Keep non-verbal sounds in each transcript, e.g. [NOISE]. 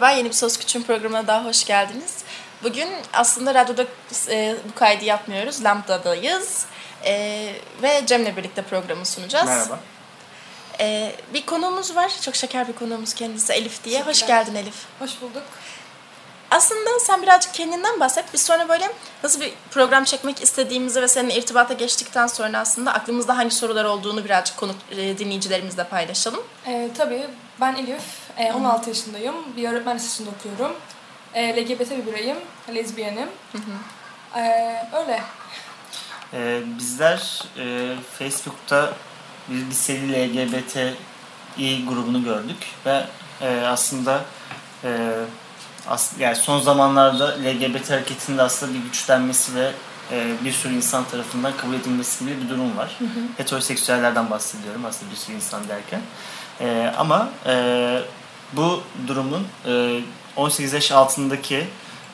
Merhaba, yeni bir Söz Küçüğün programına daha hoş geldiniz. Bugün aslında radyoda e, bu kaydı yapmıyoruz, Lambda'dayız e, ve Cem'le birlikte programı sunacağız. Merhaba. E, bir konuğumuz var, çok şeker bir konuğumuz kendisi Elif diye. Hoş geldin Elif. Hoş bulduk. Aslında sen birazcık kendinden bahset. Biz sonra böyle nasıl bir program çekmek istediğimizi ve seninle irtibata geçtikten sonra aslında aklımızda hangi sorular olduğunu birazcık konuk e, dinleyicilerimizle paylaşalım. Ee, tabii ben Elif, e, 16 yaşındayım. Bir öğretmen lisesinde okuyorum. E, LGBT bir bireyim, lezbiyenim. Ee, öyle. Ee, bizler e, Facebook'ta bir liseli LGBTİ grubunu gördük ve e, aslında e, as, yani son zamanlarda LGBT hareketinin de aslında bir güçlenmesi ve e, bir sürü insan tarafından kabul edilmesi gibi bir durum var. Heteroseksüellerden bahsediyorum aslında bir sürü insan derken. E, ama e, bu durumun e, 18 yaş altındaki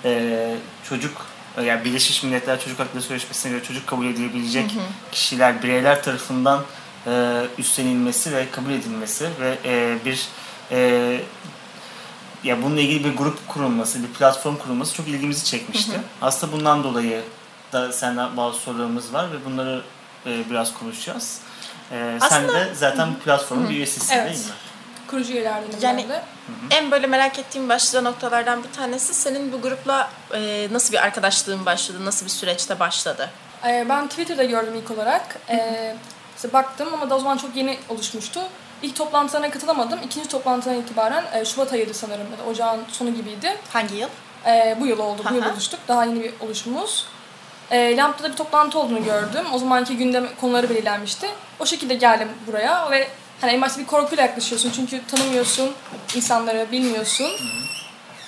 e, çocuk yani Birleşmiş Milletler Çocuk Hakları Sözleşmesi'ne göre çocuk kabul edilebilecek kişiler, bireyler tarafından e, üstlenilmesi ve kabul edilmesi ve e, bir e, ya bununla ilgili bir grup kurulması, bir platform kurulması çok ilgimizi çekmişti. Aslında bundan dolayı da senden bazı sorularımız var ve bunları e, biraz konuşacağız. E, sen Aslında- de zaten bu platformun bir üyesisin Evet. değil mi? Kurucu üyelerdenim Yani- ben de. En böyle merak ettiğim başlıca noktalardan bir tanesi senin bu grupla e, nasıl bir arkadaşlığın başladı, nasıl bir süreçte başladı? Ee, ben Twitter'da gördüm ilk olarak. Ee, işte baktım ama da o zaman çok yeni oluşmuştu. İlk toplantılarına katılamadım. İkinci toplantıdan itibaren e, Şubat ayıydı sanırım ya da ocağın sonu gibiydi. Hangi yıl? Ee, bu yıl oldu. Bu yıl oluştuk. Daha yeni bir oluşumuz. Ee, Lambda'da bir toplantı olduğunu gördüm. O zamanki gündem konuları belirlenmişti. O şekilde geldim buraya ve hani en başta bir korkuyla yaklaşıyorsun çünkü tanımıyorsun insanları, bilmiyorsun.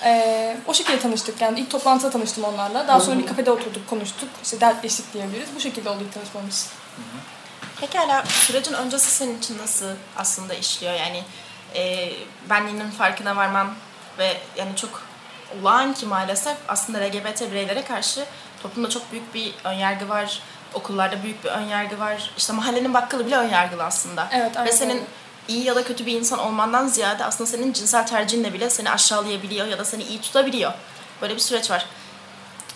Ee, o şekilde tanıştık yani ilk toplantıda tanıştım onlarla. Daha sonra bir kafede oturduk, konuştuk. İşte dertleştik diyebiliriz. Bu şekilde oldu ilk tanışmamız. Pekala sürecin öncesi senin için nasıl aslında işliyor? Yani e, benliğinin farkına varman ve yani çok olağan ki maalesef aslında LGBT bireylere karşı toplumda çok büyük bir önyargı var. Okullarda büyük bir önyargı var. İşte mahallenin bakkalı bile önyargılı aslında. Evet, Ve aynen senin öyle. iyi ya da kötü bir insan olmandan ziyade aslında senin cinsel tercihinle bile seni aşağılayabiliyor ya da seni iyi tutabiliyor. Böyle bir süreç var.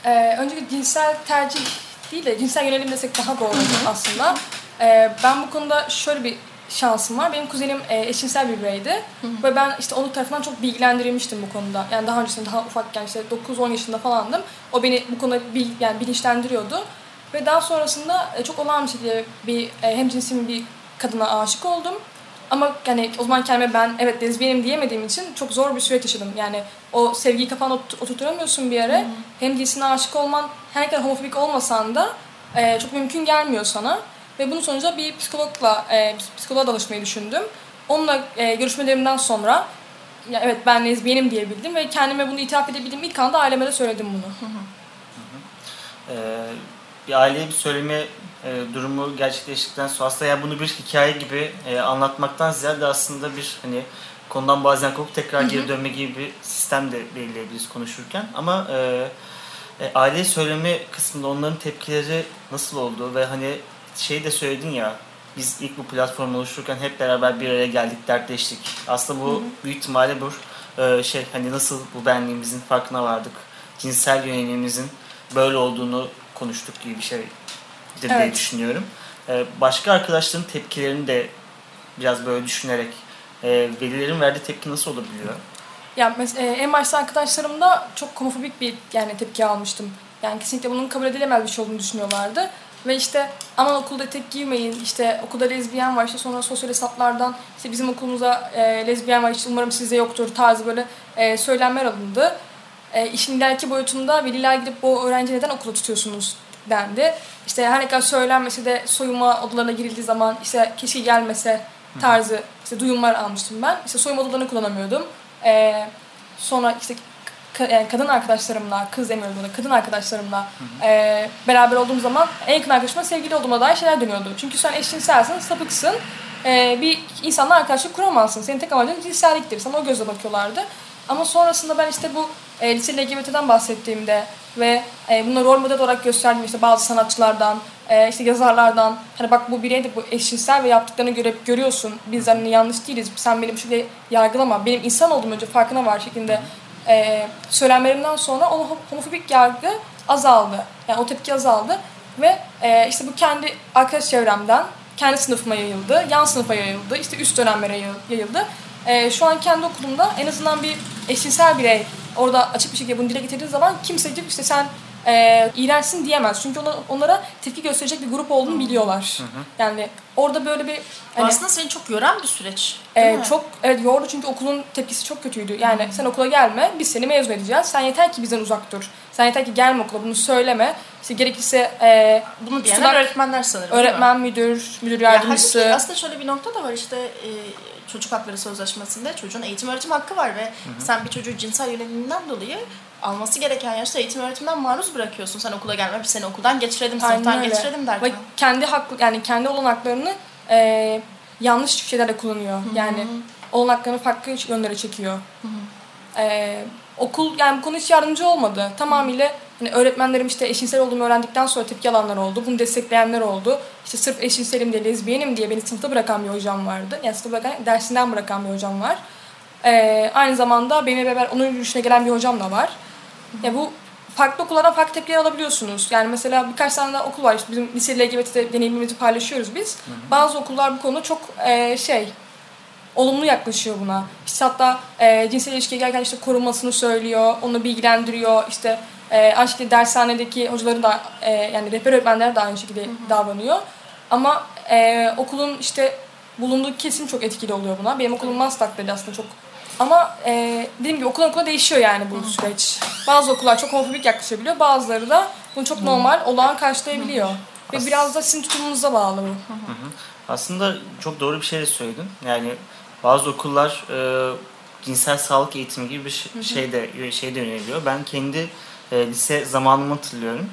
Ee, öncelikle cinsel tercih değil de cinsel yönelim desek daha doğru aslında. Ee, ben bu konuda şöyle bir şansım var. Benim kuzenim e, eşcinsel bir bireydi. Ve ben işte onun tarafından çok bilgilendirilmiştim bu konuda. Yani daha öncesinde daha ufakken işte 9-10 yaşında falandım. O beni bu konuda bil, yani bilinçlendiriyordu. Ve daha sonrasında e, çok olağan bir şekilde bir e, hem cinsim bir kadına aşık oldum. Ama yani o zaman kendime ben evet lezbiyenim diyemediğim için çok zor bir süreç yaşadım. Yani o sevgiyi kafana ot- oturtamıyorsun bir yere. Hem cinsine aşık olman her ne kadar homofobik olmasan da e, çok mümkün gelmiyor sana. Ve bunun sonucunda bir psikologla, e, psikoloğa danışmayı düşündüm. Onunla e, görüşmelerimden sonra ya evet ben lezbiyenim diyebildim ve kendime bunu itiraf edebildiğim ilk anda aileme de söyledim bunu. Ee, bir aileye bir söyleme e, durumu gerçekleştikten sonra aslında yani bunu bir hikaye gibi e, anlatmaktan ziyade aslında bir hani konudan bazen kopup tekrar geri dönme gibi bir sistem de belirleyebiliriz konuşurken ama e, e, aileye söyleme kısmında onların tepkileri nasıl oldu ve hani şey de söyledin ya biz ilk bu platformu oluştururken hep beraber bir araya geldik, dertleştik. Aslında bu büyük ihtimalle bu e, şey hani nasıl bu benliğimizin farkına vardık. Cinsel yönelimimizin böyle olduğunu konuştuk gibi bir şey diye Evet. düşünüyorum. E, başka arkadaşların tepkilerini de biraz böyle düşünerek e, velilerin verdiği tepki nasıl olabiliyor? Ya e, en başta arkadaşlarımda çok homofobik bir yani tepki almıştım. Yani kesinlikle bunun kabul edilemez bir şey olduğunu düşünüyorlardı. Ve işte aman okulda tek giymeyin, işte okulda lezbiyen var, işte sonra sosyal hesaplardan işte bizim okulumuza e, lezbiyen var, işte umarım sizde yoktur tarzı böyle e, söylemler alındı. E, işin ileriki boyutunda veliler gidip bu öğrenci neden okula tutuyorsunuz dendi. İşte her ne kadar söylenmese de soyunma odalarına girildiği zaman işte keşke gelmese tarzı işte duyumlar almıştım ben. İşte soyunma odalarını kullanamıyordum. E, sonra işte ka- yani kadın arkadaşlarımla, kız demiyorum buna, kadın arkadaşlarımla e, beraber olduğum zaman en yakın arkadaşıma sevgili olduğuma dair şeyler dönüyordu. Çünkü sen eşcinselsin, sapıksın. E, bir insanla arkadaşlık kuramazsın. Senin tek amacın cinselliktir. Sana o gözle bakıyorlardı. Ama sonrasında ben işte bu e, lise LGBT'den bahsettiğimde ve e, bunları rol model olarak gösterdiğim işte bazı sanatçılardan, e, işte yazarlardan hani bak bu birey de bu eşcinsel ve yaptıklarını göre görüyorsun. Biz hani yanlış değiliz. Sen benim şöyle yargılama. Benim insan olduğum önce farkına var şeklinde e, söylemlerimden sonra o homofobik yargı azaldı. Yani o tepki azaldı ve e, işte bu kendi arkadaş çevremden kendi sınıfıma yayıldı, yan sınıfa yayıldı, işte üst dönemlere yayıldı. E, şu an kendi okulumda en azından bir eşcinsel birey orada açık bir şekilde bunu dile getirdiği zaman kimse gidip işte sen e, iğrençsin diyemez. Çünkü ona, onlara tepki gösterecek bir grup olduğunu biliyorlar. Yani orada böyle bir Bu aslında seni çok yoran bir süreç. mi? çok evet yordu çünkü okulun tepkisi çok kötüydü. Yani sen okula gelme, biz seni mezun edeceğiz. Sen yeter ki bizden uzak dur. Sen yeter ki gelme okula, bunu söyleme. İşte gerekirse e, Bunu diyenler tutunak- öğretmenler sanırım. öğretmen, müdür, müdür Ya yardımcısı. halbuki aslında şöyle bir nokta da var işte e, çocuk hakları sözleşmesinde çocuğun eğitim öğretim hakkı var ve sen bir çocuğu cinsel yöneliminden dolayı alması gereken yaşta eğitim öğretimden maruz bırakıyorsun. Sen okula gelme, biz seni okuldan geçirelim, Aynen sınıftan öyle. geçirelim derken. Ve kendi hak yani kendi olanaklarını e, yanlış şeylerle kullanıyor. Yani olanaklarını farklı yönlere çekiyor. E, okul yani bu konu hiç yardımcı olmadı. Tamamıyla hani öğretmenlerim işte eşcinsel olduğumu öğrendikten sonra tepki alanlar oldu. Bunu destekleyenler oldu. İşte sırf eşcinselim diye, lezbiyenim diye beni sınıfta bırakan bir hocam vardı. Yani sınıfta bırakan, dersinden bırakan bir hocam var. E, aynı zamanda benimle beraber onun yürüyüşüne gelen bir hocam da var. Ya bu farklı okullara farklı tepkiler alabiliyorsunuz. Yani mesela birkaç tane daha okul var. İşte bizim lise LGBT'de deneyimimizi paylaşıyoruz biz. Bazı okullar bu konuda çok e, şey olumlu yaklaşıyor buna. İşte hatta e, cinsel ilişkiye gelirken işte korunmasını söylüyor, onu bilgilendiriyor. İşte e, aynı şekilde dershanedeki hocaları da e, yani rehber öğretmenler de aynı şekilde davranıyor. Ama e, okulun işte bulunduğu kesim çok etkili oluyor buna. Benim okulum Maslak'taydı aslında çok ama e, dediğim gibi okuldan okula değişiyor yani bu süreç. Bazı okullar çok homofobik yaklaşabiliyor, bazıları da bunu çok normal, olağan karşılayabiliyor. Ve biraz da sizin tutumunuza bağlı bu. Aslında çok doğru bir şey de söyledin. Yani bazı okullar e, cinsel sağlık eğitimi gibi bir ş- şeyde şeyde yöneliyor. Ben kendi e, lise zamanımı hatırlıyorum.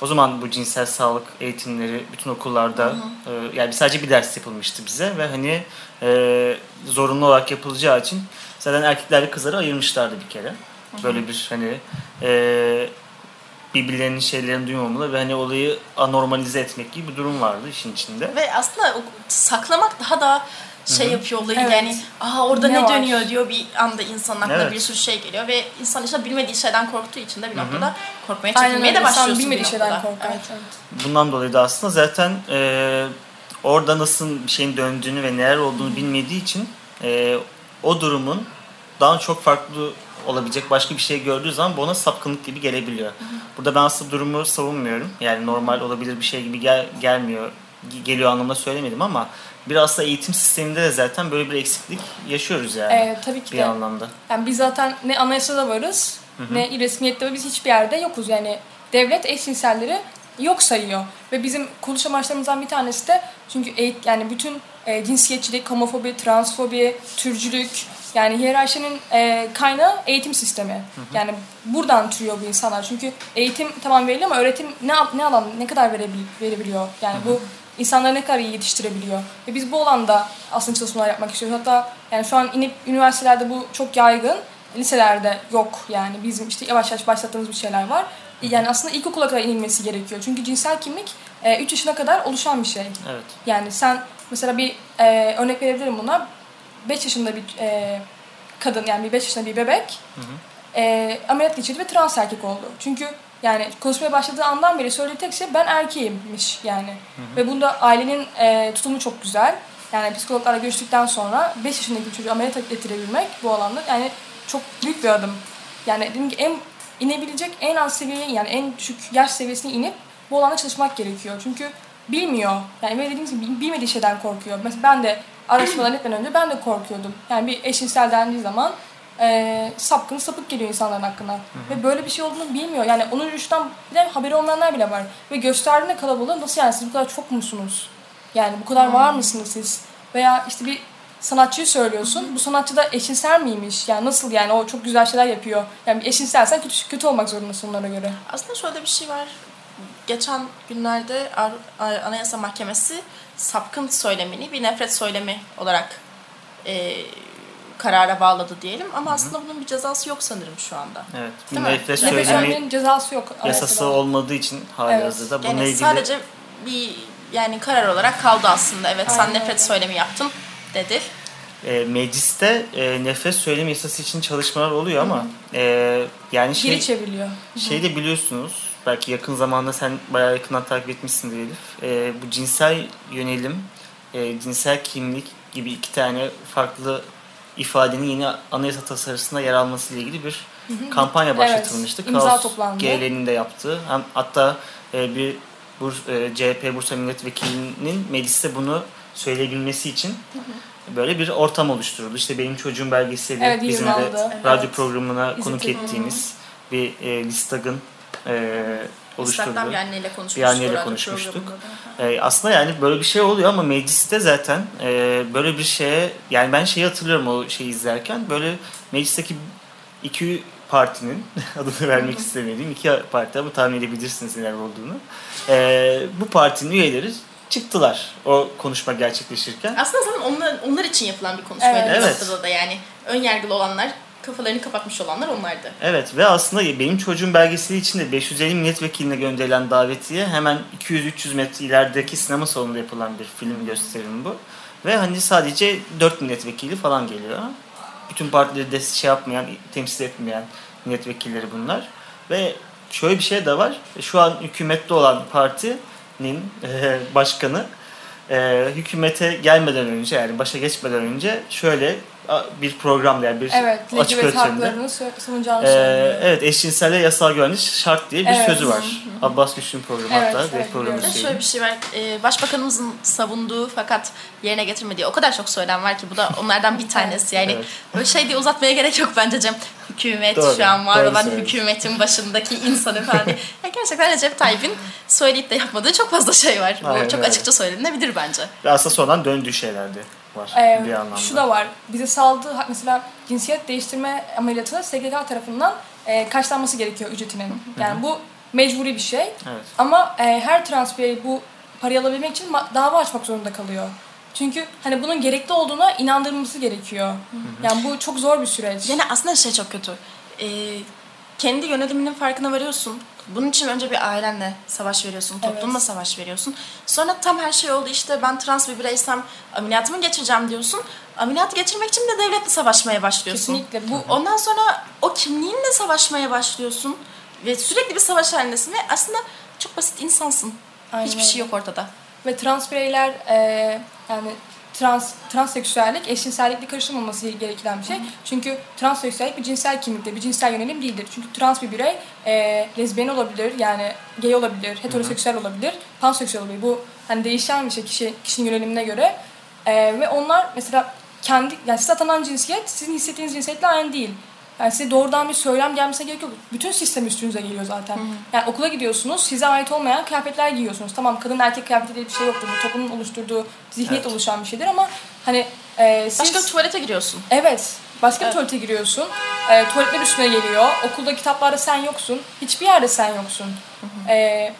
O zaman bu cinsel sağlık eğitimleri bütün okullarda e, yani sadece bir ders yapılmıştı bize ve hani e, zorunlu olarak yapılacağı için zaten erkeklerle kızları ayırmışlardı bir kere. Böyle bir hani e, birbirlerinin şeylerini duymamalı ve hani olayı anormalize etmek gibi bir durum vardı işin içinde. Ve aslında saklamak daha da şey yapıyor olayı Evet. yani aa orada Ne ne, var? dönüyor diyor bir anda insanın aklına Evet. bir sürü şey geliyor ve insan işte bilmediği şeyden korktuğu için de bir noktada korkmaya Aynen çekinmeye öyle. de başlıyorsun İnsan bir bilmediği şeyden korkar. Evet. Evet. Bundan dolayı da aslında zaten e, orada nasıl bir şeyin döndüğünü ve neler olduğunu bilmediği için e, o durumun daha çok farklı olabilecek başka bir şey gördüğü zaman bu ona sapkınlık gibi gelebiliyor. Burada ben aslında durumu savunmuyorum. Yani normal olabilir bir şey gibi gel, gelmiyor, geliyor anlamda söylemedim ama biraz da eğitim sisteminde de zaten böyle bir eksiklik yaşıyoruz yani. Ee, tabii ki bir de. anlamda. Yani biz zaten ne anayasada varız, ne resmiyette biz hiçbir yerde yokuz. Yani devlet eşcinselleri yok sayıyor. Ve bizim kuruluş amaçlarımızdan bir tanesi de çünkü eğit, yani bütün e, cinsiyetçilik, homofobi, transfobi, türcülük yani hiyerarşinin e, kaynağı eğitim sistemi. Yani buradan türüyor bu insanlar. Çünkü eğitim tamam veriliyor ama öğretim ne ne alan ne kadar verebil, verebiliyor? Yani bu insanları ne kadar iyi yetiştirebiliyor. Ve biz bu alanda aslında çalışmalar yapmak istiyoruz. Hatta yani şu an inip üniversitelerde bu çok yaygın. Liselerde yok yani bizim işte yavaş yavaş başlattığımız bir şeyler var. Yani aslında ilkokula kadar inilmesi gerekiyor. Çünkü cinsel kimlik 3 yaşına kadar oluşan bir şey. Evet. Yani sen mesela bir e, örnek verebilirim buna. 5 yaşında bir e, kadın yani bir 5 yaşında bir bebek e, ameliyat geçirdi ve trans erkek oldu. Çünkü yani konuşmaya başladığı andan beri söylediği tek şey ben erkeğimmiş yani. Ve bunda ailenin e, tutumu çok güzel. Yani psikologlarla görüştükten sonra 5 yaşındaki bir çocuğu ameliyat ettirebilmek bu alanda yani çok büyük bir adım. Yani dedim ki en inebilecek en az seviyeye yani en düşük yaş seviyesine inip bu alanda çalışmak gerekiyor. Çünkü bilmiyor. Yani ve dediğim gibi bilmediği şeyden korkuyor. Mesela ben de araştırmalar etmeden önce ben de korkuyordum. Yani bir eşcinsel dendiği zaman e, sapkın sapık geliyor insanların hakkına. Ve böyle bir şey olduğunu bilmiyor. Yani onun yürüyüşten bile haberi olmayanlar bile var. Ve gösterdiğinde kalabalığı nasıl yani siz bu kadar çok musunuz? Yani bu kadar var mısınız siz? Veya işte bir sanatçıyı söylüyorsun. Bu sanatçı da eşcinsel miymiş? Yani nasıl yani o çok güzel şeyler yapıyor. Yani eşcinselsen kötü, kötü olmak zorundasın onlara göre. Aslında şöyle bir şey var. Geçen günlerde Anayasa Mahkemesi sapkın söylemini bir nefret söylemi olarak e, karara bağladı diyelim. Ama aslında bunun bir cezası yok sanırım şu anda. Evet. Değil mi? nefret Nefret Nefret söylemi cezası yok. yasası olmadığı için hali Evet. hazırda bununla Yani ilgili sadece bir yani karar olarak kaldı aslında. Evet sen Aynen nefret öyle. söylemi yaptın dedi. e, mecliste e, nefret söylemi yasası için çalışmalar oluyor ama e, yani şey Geri çevriliyor. Şey de biliyorsunuz, belki yakın zamanda sen bayağı yakından takip etmişsindir Elif. Ee, bu cinsel yönelim, e, cinsel kimlik gibi iki tane farklı ifadenin yeni anayasa tasarısında yer alması ile ilgili bir kampanya başlatılmıştı. Evet, imza Kaos toplandı. GL'nin de yaptığı. Hem, hatta e, bir Burs, e, CHP Bursa Milletvekilinin mecliste bunu söyleyebilmesi için böyle bir ortam oluşturuldu. İşte benim çocuğum belgeseli Evet, bizim de radyo programına konuk İzledim. ettiğimiz bir e, Listag'ın e, Instagram bir anneyle konuşmuştuk. Bir anneyle. E, aslında yani böyle bir şey oluyor ama mecliste zaten e, böyle bir şeye yani ben şeyi hatırlıyorum o şeyi izlerken böyle meclisteki iki partinin [LAUGHS] adını vermek istemediğim iki parti ama tahmin edebilirsiniz neler olduğunu. E, bu partinin üyeleri çıktılar o konuşma gerçekleşirken. Aslında zaten onlar, onlar için yapılan bir konuşmaydı Evet. bir noktada da yani. Ön yargılı olanlar, kafalarını kapatmış olanlar onlardı. Evet ve aslında benim çocuğum belgeseli için de 550 milletvekiline gönderilen davetiye hemen 200-300 metre ilerideki sinema salonunda yapılan bir film gösterimi bu. Ve hani sadece 4 milletvekili falan geliyor. Bütün partileri de şey yapmayan, temsil etmeyen milletvekilleri bunlar. Ve şöyle bir şey de var. Şu an hükümette olan partinin e, başkanı e, hükümete gelmeden önce yani başa geçmeden önce şöyle bir programda yani bir Evet, açık öğretimde ee, evet eşcinselle yasal güvenlik şart diye bir Evet. sözü var. Abbas Güçlü'nün programı Evet, hatta. evet, programı söyleyeyim. şöyle bir şey var. Ee, başbakanımızın savunduğu fakat yerine getirmediği o kadar çok söylem var ki bu da onlardan bir [LAUGHS] tanesi. Yani Evet. böyle şey diye uzatmaya gerek yok bence Cem. Hükümet Doğru, şu an var doğru olan hükümetin başındaki insanı falan. diye. [LAUGHS] gerçekten Recep Tayyip'in söyleyip de yapmadığı çok fazla şey var. Bu Aynen çok öyle. açıkça söylenebilir bence. Ve aslında sonradan döndüğü şeyler de var Ee, bir anlamda. şu da var. Bize saldığı mesela cinsiyet değiştirme ameliyatı SGK tarafından e, karşılanması gerekiyor ücretinin. Yani bu mecburi bir şey. Evet. Ama e, her trans birey bu parayı alabilmek için dava açmak zorunda kalıyor. Çünkü hani bunun gerekli olduğuna inandırılması gerekiyor. Yani bu çok zor bir süreç. Yani aslında şey çok kötü. Ee, kendi yöneliminin farkına varıyorsun. Bunun için önce bir ailenle savaş veriyorsun, toplumla Evet. savaş veriyorsun. Sonra tam her şey oldu işte ben trans bir bireysem ameliyatımı geçireceğim diyorsun. Ameliyatı geçirmek için de devletle savaşmaya başlıyorsun. Kesinlikle. Bu Ondan sonra o kimliğinle savaşmaya başlıyorsun. Ve sürekli bir savaş halindesin ve aslında çok basit insansın. Aynen Hiçbir şey yok ortada. ve trans bireyler e, yani trans transseksüellik eşcinsellikle karıştırılmaması gereken bir şey. Çünkü transseksüellik bir cinsel kimlikte, bir cinsel yönelim değildir. Çünkü trans bir birey e, lezbiyen olabilir, yani gay olabilir, heteroseksüel olabilir, panseksüel olabilir. Bu hani değişen bir şey kişi, kişinin yönelimine göre. E, ve onlar mesela kendi, yani size atanan cinsiyet sizin hissettiğiniz cinsiyetle aynı değil. Yani size doğrudan bir söylem gelmesine gerek yok. Bütün sistem üstünüze geliyor zaten. Yani okula gidiyorsunuz, size ait olmayan kıyafetler giyiyorsunuz. Tamam kadın erkek kıyafeti diye bir şey yoktur. Bu toplumun oluşturduğu zihniyet Evet. oluşan bir şeydir ama hani e, siz... Başka bir tuvalete giriyorsun. Evet. Başka bir Evet. tuvalete giriyorsun. E, tuvaletler üstüne geliyor. Okulda kitaplarda sen yoksun. Hiçbir yerde sen yoksun. E,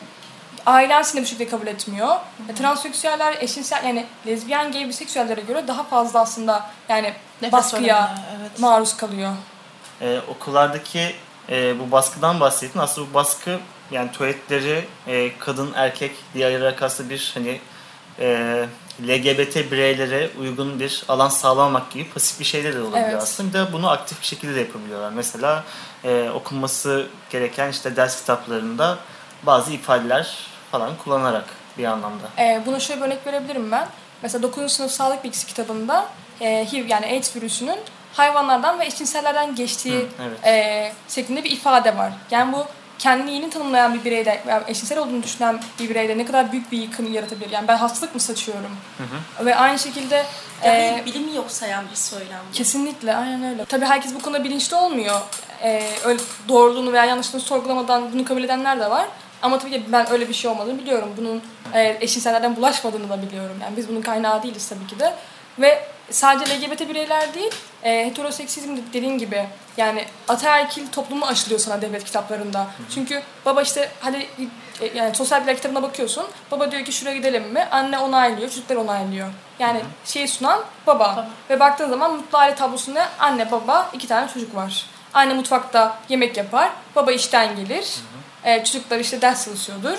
ailen seni bu şekilde kabul etmiyor. E, transseksüeller, eşcinsel yani lezbiyen, gay, biseksüellere göre daha fazla aslında yani Nefret baskıya evet. maruz kalıyor. Ee, okullardaki e, bu baskıdan bahsettin. Aslında bu baskı yani tuvaletleri e, kadın erkek diye ayırarak aslında bir hani e, LGBT bireylere uygun bir alan sağlamak gibi pasif bir şeyler de olabilir Evet. aslında. Bir de bunu aktif bir şekilde de yapabiliyorlar. Mesela e, okunması gereken işte ders kitaplarında bazı ifadeler falan kullanarak bir anlamda. Ee, buna şöyle bir örnek verebilirim ben. Mesela 9. sınıf sağlık bilgisi kitabında e, HIV yani AIDS virüsünün hayvanlardan ve eşcinsellerden geçtiği Hı, evet. e, şeklinde bir ifade var. Yani bu kendini yeni tanımlayan bir bireyde veya eşcinsel olduğunu düşünen bir bireyde ne kadar büyük bir yıkım yaratabilir. Yani ben hastalık mı saçıyorum? Ve aynı şekilde Yani e, bilimi yok sayan bir söylem. Kesinlikle, aynen öyle. Tabii herkes bu konuda bilinçli olmuyor. Ee, öyle doğruluğunu veya yanlışlığını sorgulamadan bunu kabul edenler de var. Ama tabii ki ben öyle bir şey olmadığını biliyorum. Bunun e, eşcinsellerden bulaşmadığını da biliyorum. Yani biz bunun kaynağı değiliz tabii ki de. Ve sadece LGBT bireyler değil, e, heteroseksizm dediğin gibi yani ataerkil toplumu aşılıyor sana devlet kitaplarında. Çünkü baba işte hadi e, yani sosyal bilgiler kitabına bakıyorsun. Baba diyor ki şuraya gidelim mi? Anne onaylıyor, çocuklar onaylıyor. Yani şeyi sunan baba. Baba. Ve baktığın zaman mutlu aile tablosunda anne baba iki tane çocuk var. Anne mutfakta yemek yapar, baba işten gelir. E, çocuklar işte ders çalışıyordur.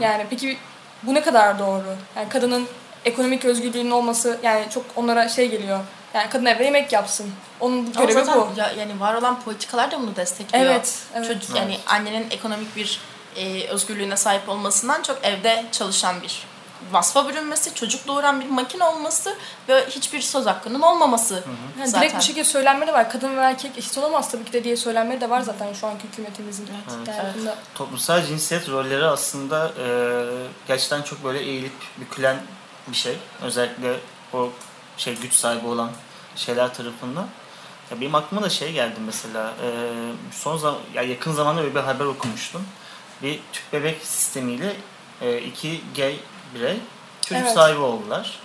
Yani peki bu ne kadar doğru? Yani kadının ekonomik özgürlüğünün olması yani çok onlara şey geliyor. Yani kadın evde yemek yapsın. Onun Ama görevi zaten bu. ya- yani var olan politikalar da bunu destekliyor. Evet, evet. Çocuk yani annenin ekonomik bir e, özgürlüğüne sahip olmasından çok evde çalışan bir vasfa bürünmesi, çocuk doğuran bir makine olması ve hiçbir söz hakkının olmaması Yani zaten. direkt bir şekilde söylenmeleri var. Kadın ve erkek eşit olamaz tabii ki de diye söylenmeleri de var zaten şu anki hükümetimizin. Evet, Yani evet. bunda- Toplumsal cinsiyet rolleri aslında e, gerçekten çok böyle eğilip bükülen bir şey. Özellikle o şey güç sahibi olan şeyler tarafından. Ya benim aklıma da şey geldi mesela. e, son zaman ya yakın zamanda böyle bir haber okumuştum. Bir tüp bebek sistemiyle e, iki gay birey çocuk Evet. sahibi oldular.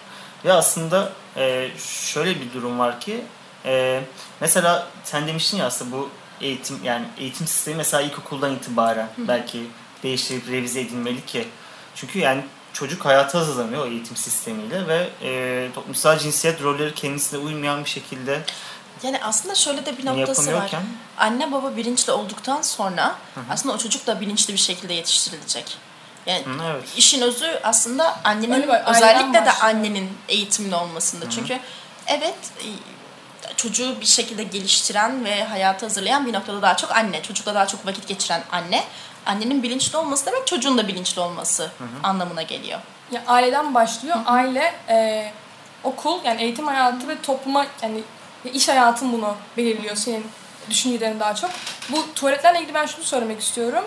Ve aslında e, şöyle bir durum var ki e, mesela sen demiştin ya aslında bu eğitim yani eğitim sistemi mesela ilkokuldan itibaren belki değiştirip revize edilmeli ki çünkü yani çocuk hayata hazırlanıyor o eğitim sistemiyle ve e, toplumsal cinsiyet rolleri kendisine uymayan bir şekilde Yani aslında şöyle de bir noktası var. Anne baba bilinçli olduktan sonra aslında o çocuk da bilinçli bir şekilde yetiştirilecek. Yani Hı, evet. işin özü aslında annenin aileden özellikle de annenin eğitimli olmasında. Çünkü evet e, çocuğu bir şekilde geliştiren ve hayata hazırlayan bir noktada daha çok anne. Çocukla daha çok vakit geçiren anne. Annenin bilinçli olması demek çocuğun da bilinçli olması anlamına geliyor. Ya aileden başlıyor. Aile, e, okul yani eğitim hayatı ve topluma yani iş hayatın bunu belirliyor senin düşüncelerin daha çok. Bu tuvaletlerle ilgili ben şunu söylemek istiyorum.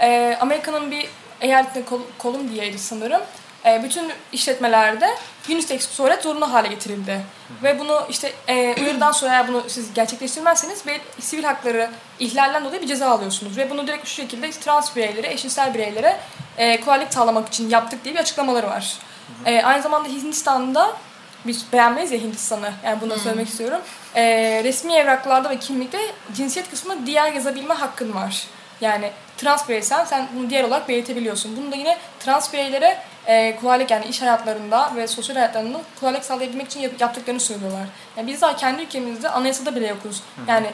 E, Amerika'nın bir eyaletinde Kol- Kolumbiya'ydı sanırım. E, bütün işletmelerde unisex tuvalet zorunlu hale getirildi. Ve bunu işte e, uyarıdan sonra eğer bunu siz gerçekleştirmezseniz bir sivil hakları ihlalinden dolayı bir ceza alıyorsunuz. Ve bunu direkt şu şekilde trans bireylere, eşcinsel bireylere e, kolaylık sağlamak için yaptık diye bir açıklamaları var. E, aynı zamanda Hindistan'da biz beğenmeyiz ya Hindistan'ı. Yani bunu söylemek istiyorum. E, resmi evraklarda ve kimlikte cinsiyet kısmında diğer yazabilme hakkın var. Yani trans bireysen sen bunu diğer olarak belirtebiliyorsun. Bunu da yine trans bireylere e, kolaylık yani iş hayatlarında ve sosyal hayatlarında kolaylık sağlayabilmek için yap- yaptıklarını söylüyorlar. Yani biz daha kendi ülkemizde anayasada bile yokuz. Yani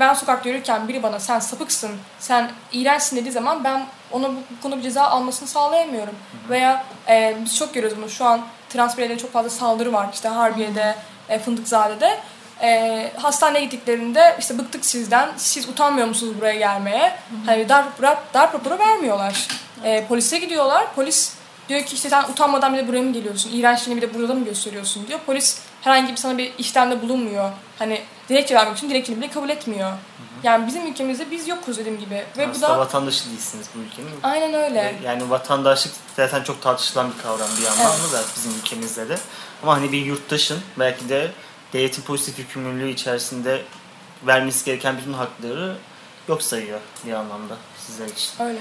ben sokakta yürürken biri bana sen sapıksın, sen iğrençsin dediği zaman ben ona bu, bu konuda bir ceza almasını sağlayamıyorum. Veya e, biz çok görüyoruz bunu. Şu an trans bireylere çok fazla saldırı var. İşte Harbiye'de, e, Fındıkzade'de. E, hastaneye gittiklerinde işte bıktık sizden, siz utanmıyor musunuz buraya gelmeye? Hani darp, darp, darp raporu vermiyorlar. E, polise gidiyorlar, polis diyor ki işte sen utanmadan bile buraya mı geliyorsun? İğrençliğini bir de burada mı gösteriyorsun diyor. Polis herhangi bir sana bir işlemde bulunmuyor. Hani dilekçe vermek için dilekçeni bile kabul etmiyor. Yani bizim ülkemizde biz yokuz dediğim gibi. Ve bu aslında da vatandaşı değilsiniz bu ülkenin. aynen öyle. Yani vatandaşlık zaten çok tartışılan bir kavram bir yandan da bizim ülkemizde de. Ama hani bir yurttaşın belki de devletin pozitif yükümlülüğü içerisinde vermesi gereken bütün hakları yok sayıyor bir anlamda sizler için. Öyle.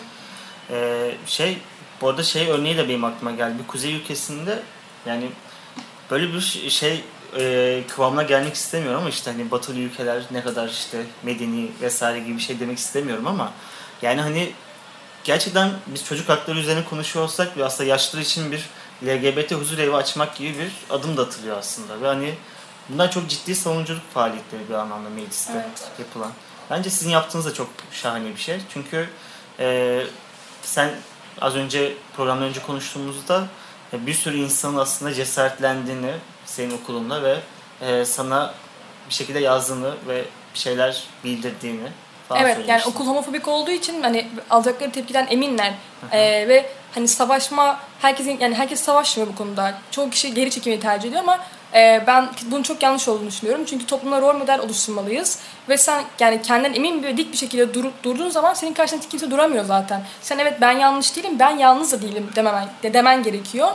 Ee, şey bu arada şey örneği de benim aklıma geldi. Bir kuzey ülkesinde yani böyle bir şey e, kıvamına gelmek istemiyorum ama işte hani batılı ülkeler ne kadar işte medeni vesaire gibi bir şey demek istemiyorum ama yani hani gerçekten biz çocuk hakları üzerine konuşuyor olsak ve aslında yaşlılar için bir LGBT huzur evi açmak gibi bir adım da atılıyor aslında ve hani bunlar çok ciddi savunuculuk faaliyetleri bir anlamda mecliste Evet. yapılan. Bence sizin yaptığınız da çok şahane bir şey. Çünkü e, sen az önce programdan önce konuştuğumuzda e, bir sürü insanın aslında cesaretlendiğini senin okulunda ve e, sana bir şekilde yazdığını ve bir şeyler bildirdiğini falan Evet yani okul homofobik olduğu için hani alacakları tepkiden eminler. Ee, ve hani savaşma herkesin yani herkes savaşmıyor bu konuda. Çoğu kişi geri çekimi tercih ediyor ama e, ben bunun çok yanlış olduğunu düşünüyorum. Çünkü toplumda rol model oluşturmalıyız. Ve sen yani kendinden emin ve dik bir şekilde durup durduğun zaman senin karşında kimse duramıyor zaten. Sen evet ben yanlış değilim, ben yalnız da değilim dememen, de demen gerekiyor.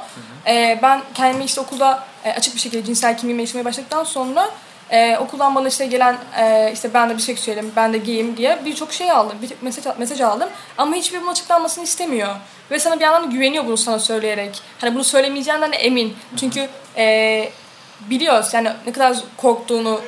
Ee, ben kendimi işte okulda e, açık bir şekilde cinsel kimliğimi yaşamaya başladıktan sonra ee, okuldan bana işte gelen e, işte ben de biseksüelim, ben de gayim diye birçok şey aldım, bir mesaj, mesaj aldım. Ama hiçbir bunun açıklanmasını istemiyor. Ve sana bir yandan da güveniyor bunu sana söyleyerek. Hani bunu söylemeyeceğinden de emin. Çünkü e, biliyoruz yani ne kadar korktuğunu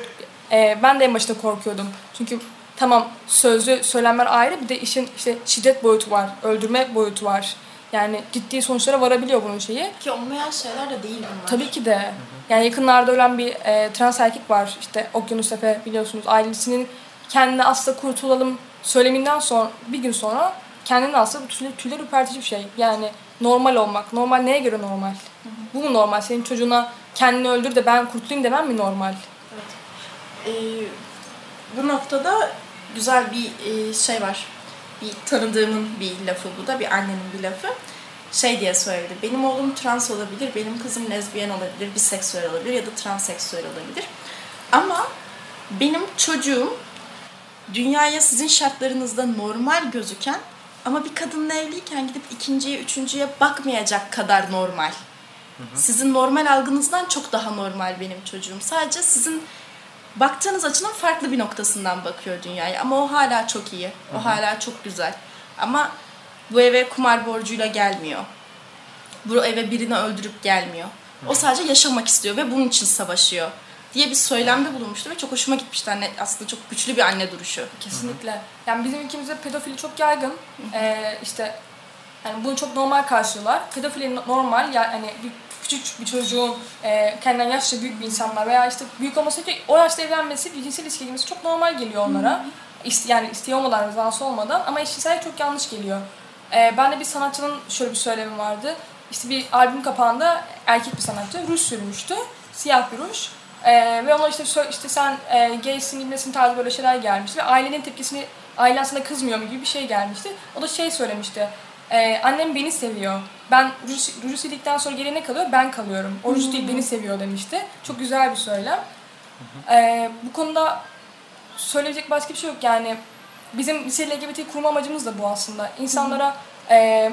e, ben de en başta korkuyordum. Çünkü tamam sözlü söylemler ayrı bir de işin işte şiddet boyutu var, öldürme boyutu var. Yani ciddi sonuçlara varabiliyor bunun şeyi. Ki olmayan şeyler de değil bunlar. Tabii ki de. Yani yakınlarda ölen bir e, trans erkek var. İşte Okyanus Efe biliyorsunuz. Ailesinin kendine aslında kurtulalım söyleminden sonra bir gün sonra kendini aslında tüyler, tüyler ürpertici bir şey. Yani normal olmak. Normal neye göre normal? Bu mu normal? Senin çocuğuna kendini öldür de ben kurtulayım demem mi normal? Ee, bu noktada güzel bir e, şey var. Bir tanıdığımın bir lafı bu da, bir annenin bir lafı. Şey diye söyledi, benim oğlum trans olabilir, benim kızım lezbiyen olabilir, biseksüel olabilir ya da transseksüel olabilir. Ama benim çocuğum dünyaya sizin şartlarınızda normal gözüken ama bir kadınla evliyken gidip ikinciye, üçüncüye bakmayacak kadar normal. Sizin normal algınızdan çok daha normal benim çocuğum. Sadece sizin baktığınız açının farklı bir noktasından bakıyor dünyaya. Ama o hala çok iyi. O hala çok güzel. Ama bu eve kumar borcuyla gelmiyor. Bu eve birini öldürüp gelmiyor. O sadece yaşamak istiyor ve bunun için savaşıyor diye bir söylemde bulunmuştu ve çok hoşuma gitmişti. Anne, aslında çok güçlü bir anne duruşu. Kesinlikle. Yani bizim ülkemizde pedofili çok yaygın. Ee, işte yani bunu çok normal karşılıyorlar. Pedofili no- normal yani bir küçük bir çocuğun e, kendinden yaşça büyük bir insanlar veya işte büyük olması ki o yaşta evlenmesi, bir cinsel ilişki girmesi çok normal geliyor onlara. İste, yani isteği olmadan, rızası olmadan ama eşcinsel çok yanlış geliyor. Ee, ben de bir sanatçının şöyle bir söylemi vardı. İşte bir albüm kapağında erkek bir sanatçı ruj sürmüştü. Siyah bir ruj. Ee, ve ona işte işte sen e, gaysin bilmesin tarzı böyle şeyler gelmişti ve ailenin tepkisini ailen sana kızmıyor mu gibi bir şey gelmişti. O da şey söylemişti. e, annem beni seviyor. Ben sildikten sonra geriye ne kalıyor? Ben kalıyorum. O ruj değil beni seviyor demişti. Çok güzel bir söylem. Ee, bu konuda söyleyecek başka bir şey yok yani. Bizim lise LGBT kurma amacımız da bu aslında. İnsanlara e,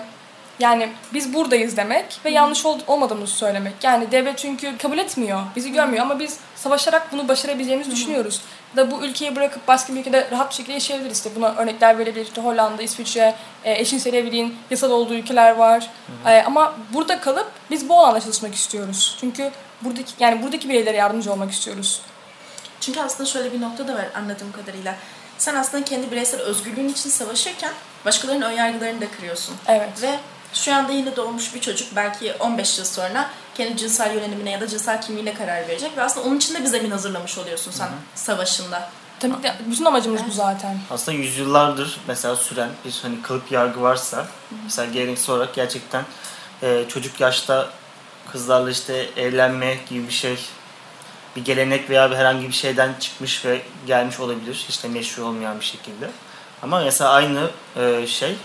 yani biz buradayız demek ve yanlış ol, olmadığımızı söylemek. Yani devlet çünkü kabul etmiyor, bizi görmüyor ama biz savaşarak bunu başarabileceğimizi düşünüyoruz. Da bu ülkeyi bırakıp başka bir ülkede rahat bir şekilde yaşayabiliriz. İşte buna örnekler verebiliriz. İşte Hollanda, İsviçre, e, eşcinsel evliliğin yasal olduğu ülkeler var. E, ama burada kalıp biz bu alanda çalışmak istiyoruz. Çünkü buradaki yani buradaki bireylere yardımcı olmak istiyoruz. Çünkü aslında şöyle bir nokta da var anladığım kadarıyla. Sen aslında kendi bireysel özgürlüğün için savaşırken başkalarının önyargılarını da kırıyorsun. Evet. Ve şu anda yeni doğmuş bir çocuk belki 15 yıl sonra kendi cinsel yönelimine ya da cinsel kimliğine karar verecek ve aslında onun için de bir zemin hazırlamış oluyorsun sen savaşında. Tabii ki bütün amacımız bu zaten. Aslında yüzyıllardır mesela süren bir hani kalıp yargı varsa mesela geleneksel olarak gerçekten e, çocuk yaşta kızlarla işte evlenme gibi bir şey bir gelenek veya bir herhangi bir şeyden çıkmış ve gelmiş olabilir işte meşru olmayan bir şekilde. Ama mesela aynı e, şey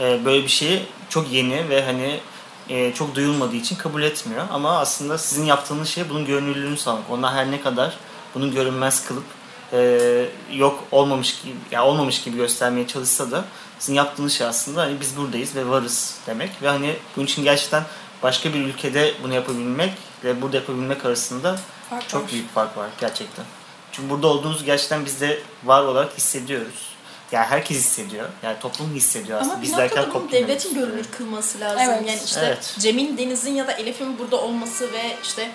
e, böyle bir şeyi çok yeni ve hani e, çok duyulmadığı için kabul etmiyor. Ama aslında sizin yaptığınız şey bunun görünürlüğünü sağlamak. Onlar her ne kadar bunu görünmez kılıp e, yok olmamış gibi yani olmamış gibi göstermeye çalışsa da sizin yaptığınız şey aslında hani biz buradayız ve varız demek ve hani bunun için gerçekten başka bir ülkede bunu yapabilmek ve burada yapabilmek arasında Fark çok var. büyük fark var gerçekten. Çünkü burada olduğumuzu gerçekten biz de var olarak hissediyoruz. Yani herkes hissediyor. Yani toplum hissediyor aslında. Ama bir Biz derken toplum devletin görünür kılması lazım. Evet. Yani işte Evet. Cem'in, Deniz'in ya da Elif'in burada olması ve işte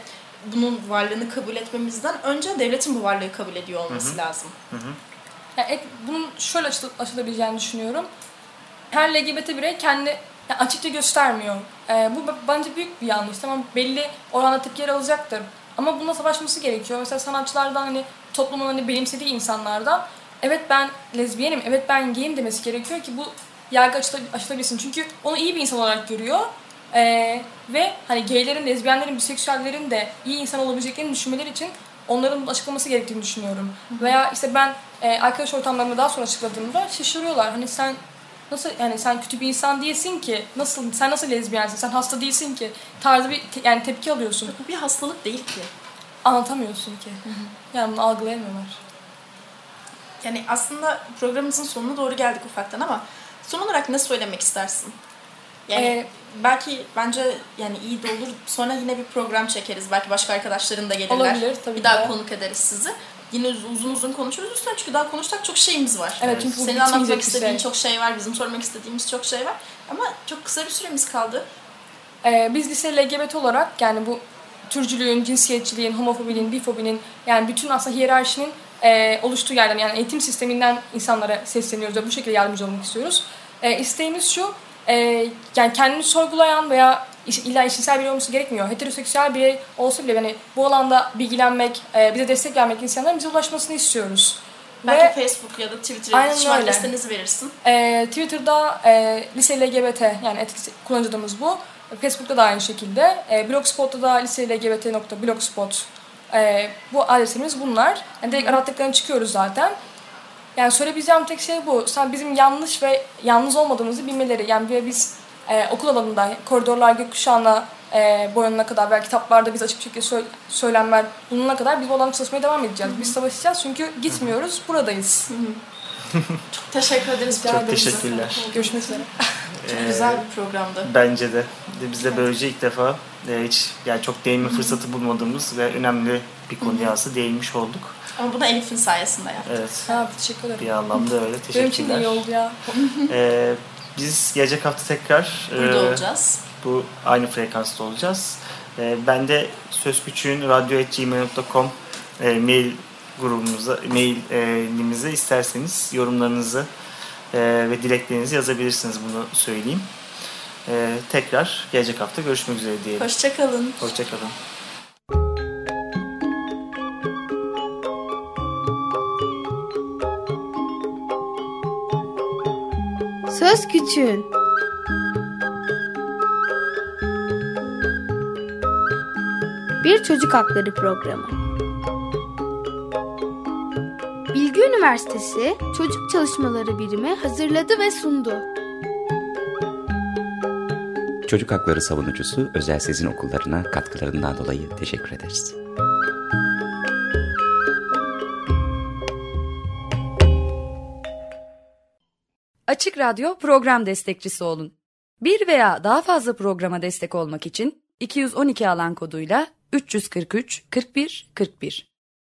bunun varlığını kabul etmemizden önce devletin bu varlığı kabul ediyor olması lazım. Yani et- bunun şöyle açıl- açılabileceğini düşünüyorum. Her LGBT birey kendi yani açıkça göstermiyor. Ee, bu bence büyük bir yanlış. Tamam belli oranda tepkiler alacaktır. Ama bununla savaşması gerekiyor. Mesela sanatçılardan hani toplumun hani benimsediği insanlardan evet ben lezbiyenim, evet ben gayim demesi gerekiyor ki bu yargı açıla- açılabilsin. Çünkü onu iyi bir insan olarak görüyor. Ee, ve hani gaylerin, lezbiyenlerin, biseksüellerin de iyi insan olabileceklerini düşünmeleri için onların açıklaması gerektiğini düşünüyorum. Veya işte ben e, arkadaş ortamlarımda daha sonra açıkladığımda şaşırıyorlar. Hani sen nasıl yani sen kötü bir insan değilsin ki. Nasıl sen nasıl lezbiyensin? Sen hasta değilsin ki. Tarzı bir te- yani tepki alıyorsun. Bu bir hastalık değil ki. Anlatamıyorsun ki. Yani bunu algılayamıyorlar. Yani aslında programımızın sonuna doğru geldik ufaktan ama son olarak ne söylemek istersin? Yani Ee, belki bence yani iyi de olur. Sonra yine bir program çekeriz. Belki başka arkadaşların da gelirler. Olabilir, tabii bir daha ki. konuk ederiz sizi. Yine uz- uzun uzun konuşuruz üstüne çünkü daha konuşacak çok şeyimiz var. Evet, çünkü bu Senin anlatmak istediğin şey. çok şey var, bizim sormak istediğimiz çok şey var. Ama çok kısa bir süremiz kaldı. Ee, biz lise LGBT olarak yani bu türcülüğün, cinsiyetçiliğin, homofobinin, bifobinin yani bütün aslında hiyerarşinin e, oluştuğu yerden yani eğitim sisteminden insanlara sesleniyoruz ve bu şekilde yardımcı olmak istiyoruz. E, isteğimiz şu, e, yani kendini sorgulayan veya illa eşcinsel biri olması gerekmiyor. Heteroseksüel birey olsa bile yani bu alanda bilgilenmek, e, bize destek vermek insanların bize ulaşmasını istiyoruz. Belki Ve- Facebook ya da Twitter'da Aynen iletişim adreslerinizi verirsin. E, Twitter'da e, lise LGBT yani etik kullanıcı adımız bu. Facebook'ta da aynı şekilde. E, Blogspot'ta da liselgbt.blogspot e, bu adreslerimiz bunlar. Yani direkt arattıklarını çıkıyoruz zaten. Yani söyleyebileceğim tek şey bu. Sen bizim yanlış ve yalnız olmadığımızı bilmeleri. Yani biz e, okul alanında koridorlar gökkuşağına e, boyanana kadar veya kitaplarda biz açık bir şekilde söyle, söylenmeler bulunana kadar biz bu alanda çalışmaya devam edeceğiz. Biz savaşacağız çünkü gitmiyoruz. Buradayız. [LAUGHS] Teşekkür ederiz. Çok teşekkürler. Görüşmek üzere. Çok Ee, güzel bir programdı. Bence de. Biz de böylece ilk defa e, hiç yani çok değinme fırsatı bulmadığımız ve önemli bir konuya aslında değinmiş olduk. Ama bunu Elif'in sayesinde yaptık. Evet. Ha, teşekkür ederim. Bir anlamda öyle. Benim için de Teşekkürler. iyi oldu ya. Ee, biz gelecek hafta tekrar Burada e, olacağız. bu aynı frekansta olacağız. Ee, ben de Söz Küçüğün radyo.gmail.com e, mail grubumuza, mailimize isterseniz yorumlarınızı e, ve dileklerinizi yazabilirsiniz bunu söyleyeyim. Ee, tekrar gelecek hafta görüşmek üzere diyelim. Hoşçakalın. Hoşçakalın. Söz Küçüğün Bir Çocuk Hakları Programı Bilgi Üniversitesi Çocuk Çalışmaları Birimi hazırladı ve sundu. Çocuk hakları savunucusu Özel Sezin Okullarına katkılarından dolayı teşekkür ederiz. Açık Radyo program destekçisi olun. Bir veya daha fazla programa destek olmak için 212 alan koduyla 343 41 41